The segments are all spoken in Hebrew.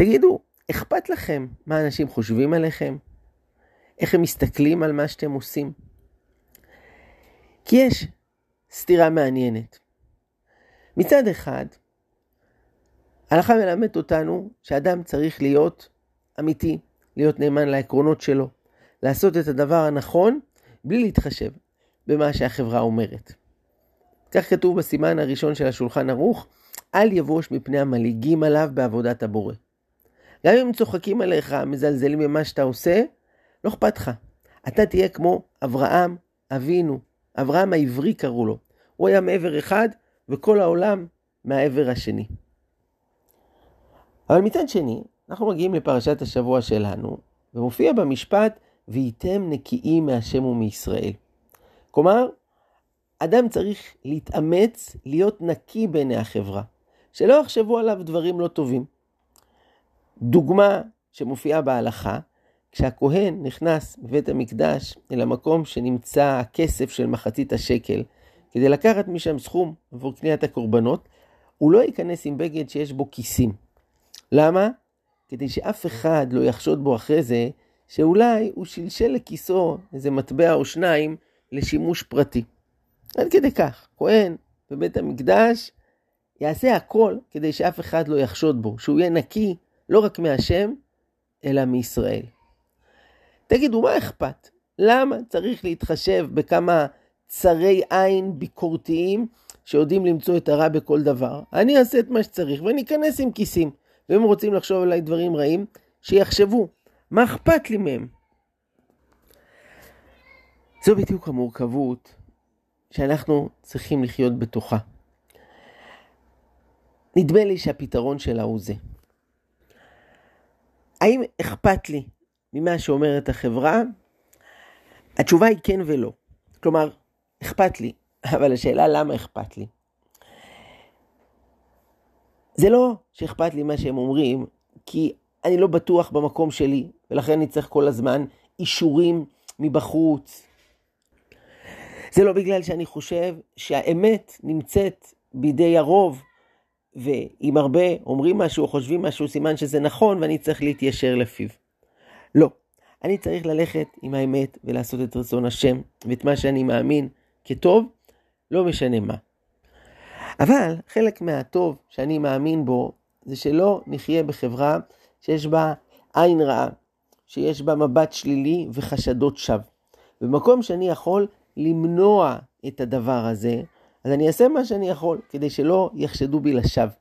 תגידו, אכפת לכם מה אנשים חושבים עליכם? איך הם מסתכלים על מה שאתם עושים? כי יש סתירה מעניינת. מצד אחד, ההלכה מלמדת אותנו שאדם צריך להיות אמיתי, להיות נאמן לעקרונות שלו, לעשות את הדבר הנכון בלי להתחשב במה שהחברה אומרת. כך כתוב בסימן הראשון של השולחן ערוך, אל יבוש מפני המלעיגים עליו בעבודת הבורא. גם אם צוחקים עליך, מזלזלים במה שאתה עושה, לא אכפת לך. אתה תהיה כמו אברהם אבינו, אברהם העברי קראו לו. הוא היה מעבר אחד, וכל העולם מהעבר השני. אבל מצד שני, אנחנו מגיעים לפרשת השבוע שלנו, ומופיע במשפט, והייתם נקיים מהשם ומישראל. כלומר, אדם צריך להתאמץ להיות נקי בעיני החברה, שלא יחשבו עליו דברים לא טובים. דוגמה שמופיעה בהלכה, כשהכהן נכנס בבית המקדש אל המקום שנמצא הכסף של מחצית השקל, כדי לקחת משם סכום עבור קניית הקורבנות, הוא לא ייכנס עם בגד שיש בו כיסים. למה? כדי שאף אחד לא יחשוד בו אחרי זה, שאולי הוא שלשל לכיסו איזה מטבע או שניים לשימוש פרטי. עד כדי כך, כהן בבית המקדש יעשה הכל כדי שאף אחד לא יחשוד בו, שהוא יהיה נקי לא רק מהשם, אלא מישראל. תגידו, מה אכפת? למה צריך להתחשב בכמה צרי עין ביקורתיים שיודעים למצוא את הרע בכל דבר? אני אעשה את מה שצריך ואני אכנס עם כיסים. ואם רוצים לחשוב עליי דברים רעים, שיחשבו. מה אכפת לי מהם? זו בדיוק המורכבות שאנחנו צריכים לחיות בתוכה. נדמה לי שהפתרון שלה הוא זה. האם אכפת לי ממה שאומרת החברה? התשובה היא כן ולא. כלומר, אכפת לי, אבל השאלה למה אכפת לי. זה לא שאכפת לי מה שהם אומרים, כי אני לא בטוח במקום שלי, ולכן אני צריך כל הזמן אישורים מבחוץ. זה לא בגלל שאני חושב שהאמת נמצאת בידי הרוב, ואם הרבה אומרים משהו או חושבים משהו, סימן שזה נכון ואני צריך להתיישר לפיו. לא. אני צריך ללכת עם האמת ולעשות את רצון השם, ואת מה שאני מאמין כטוב, לא משנה מה. אבל חלק מהטוב שאני מאמין בו, זה שלא נחיה בחברה שיש בה עין רעה, שיש בה מבט שלילי וחשדות שווא. במקום שאני יכול למנוע את הדבר הזה, אז אני אעשה מה שאני יכול, כדי שלא יחשדו בי לשווא.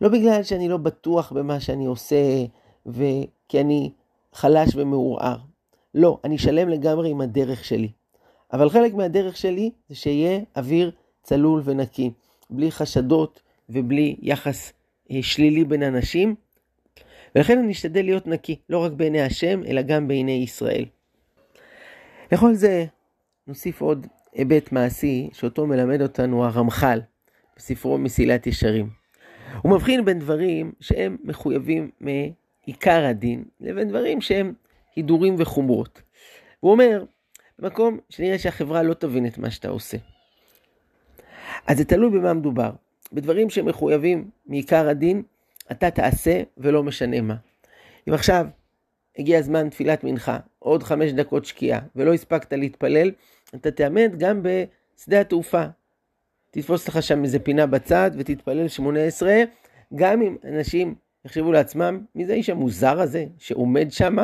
לא בגלל שאני לא בטוח במה שאני עושה, וכי אני חלש ומעורער. לא, אני שלם לגמרי עם הדרך שלי. אבל חלק מהדרך שלי זה שיהיה אוויר צלול ונקי, בלי חשדות ובלי יחס אה, שלילי בין אנשים. ולכן אני אשתדל להיות נקי, לא רק בעיני השם, אלא גם בעיני ישראל. לכל זה נוסיף עוד היבט מעשי שאותו מלמד אותנו הרמח"ל בספרו מסילת ישרים. הוא מבחין בין דברים שהם מחויבים מעיקר הדין לבין דברים שהם הידורים וחומרות. הוא אומר, במקום שנראה שהחברה לא תבין את מה שאתה עושה. אז זה תלוי במה מדובר. בדברים שמחויבים מעיקר הדין, אתה תעשה ולא משנה מה. אם עכשיו הגיע זמן תפילת מנחה, עוד חמש דקות שקיעה, ולא הספקת להתפלל, אתה תעמד גם בשדה התעופה. תתפוס לך שם איזה פינה בצד ותתפלל שמונה עשרה, גם אם אנשים יחשבו לעצמם, מי זה האיש המוזר הזה שעומד שם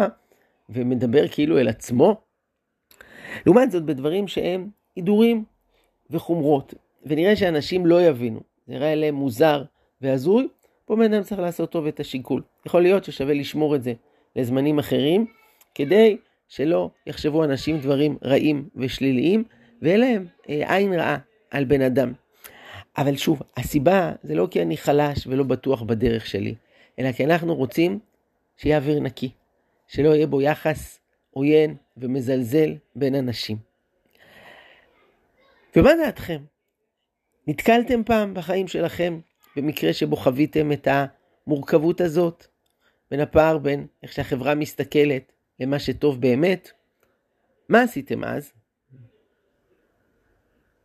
ומדבר כאילו אל עצמו? לעומת זאת, בדברים שהם הידורים וחומרות, ונראה שאנשים לא יבינו, נראה להם מוזר והזוי, פה בן אדם צריך לעשות טוב את השיקול. יכול להיות ששווה לשמור את זה לזמנים אחרים, כדי שלא יחשבו אנשים דברים רעים ושליליים, ואין להם אה, עין רעה על בן אדם. אבל שוב, הסיבה זה לא כי אני חלש ולא בטוח בדרך שלי, אלא כי אנחנו רוצים שיהיה אוויר נקי, שלא יהיה בו יחס עוין ומזלזל בין אנשים. ומה דעתכם? נתקלתם פעם בחיים שלכם במקרה שבו חוויתם את המורכבות הזאת, בין הפער בין איך שהחברה מסתכלת למה שטוב באמת? מה עשיתם אז?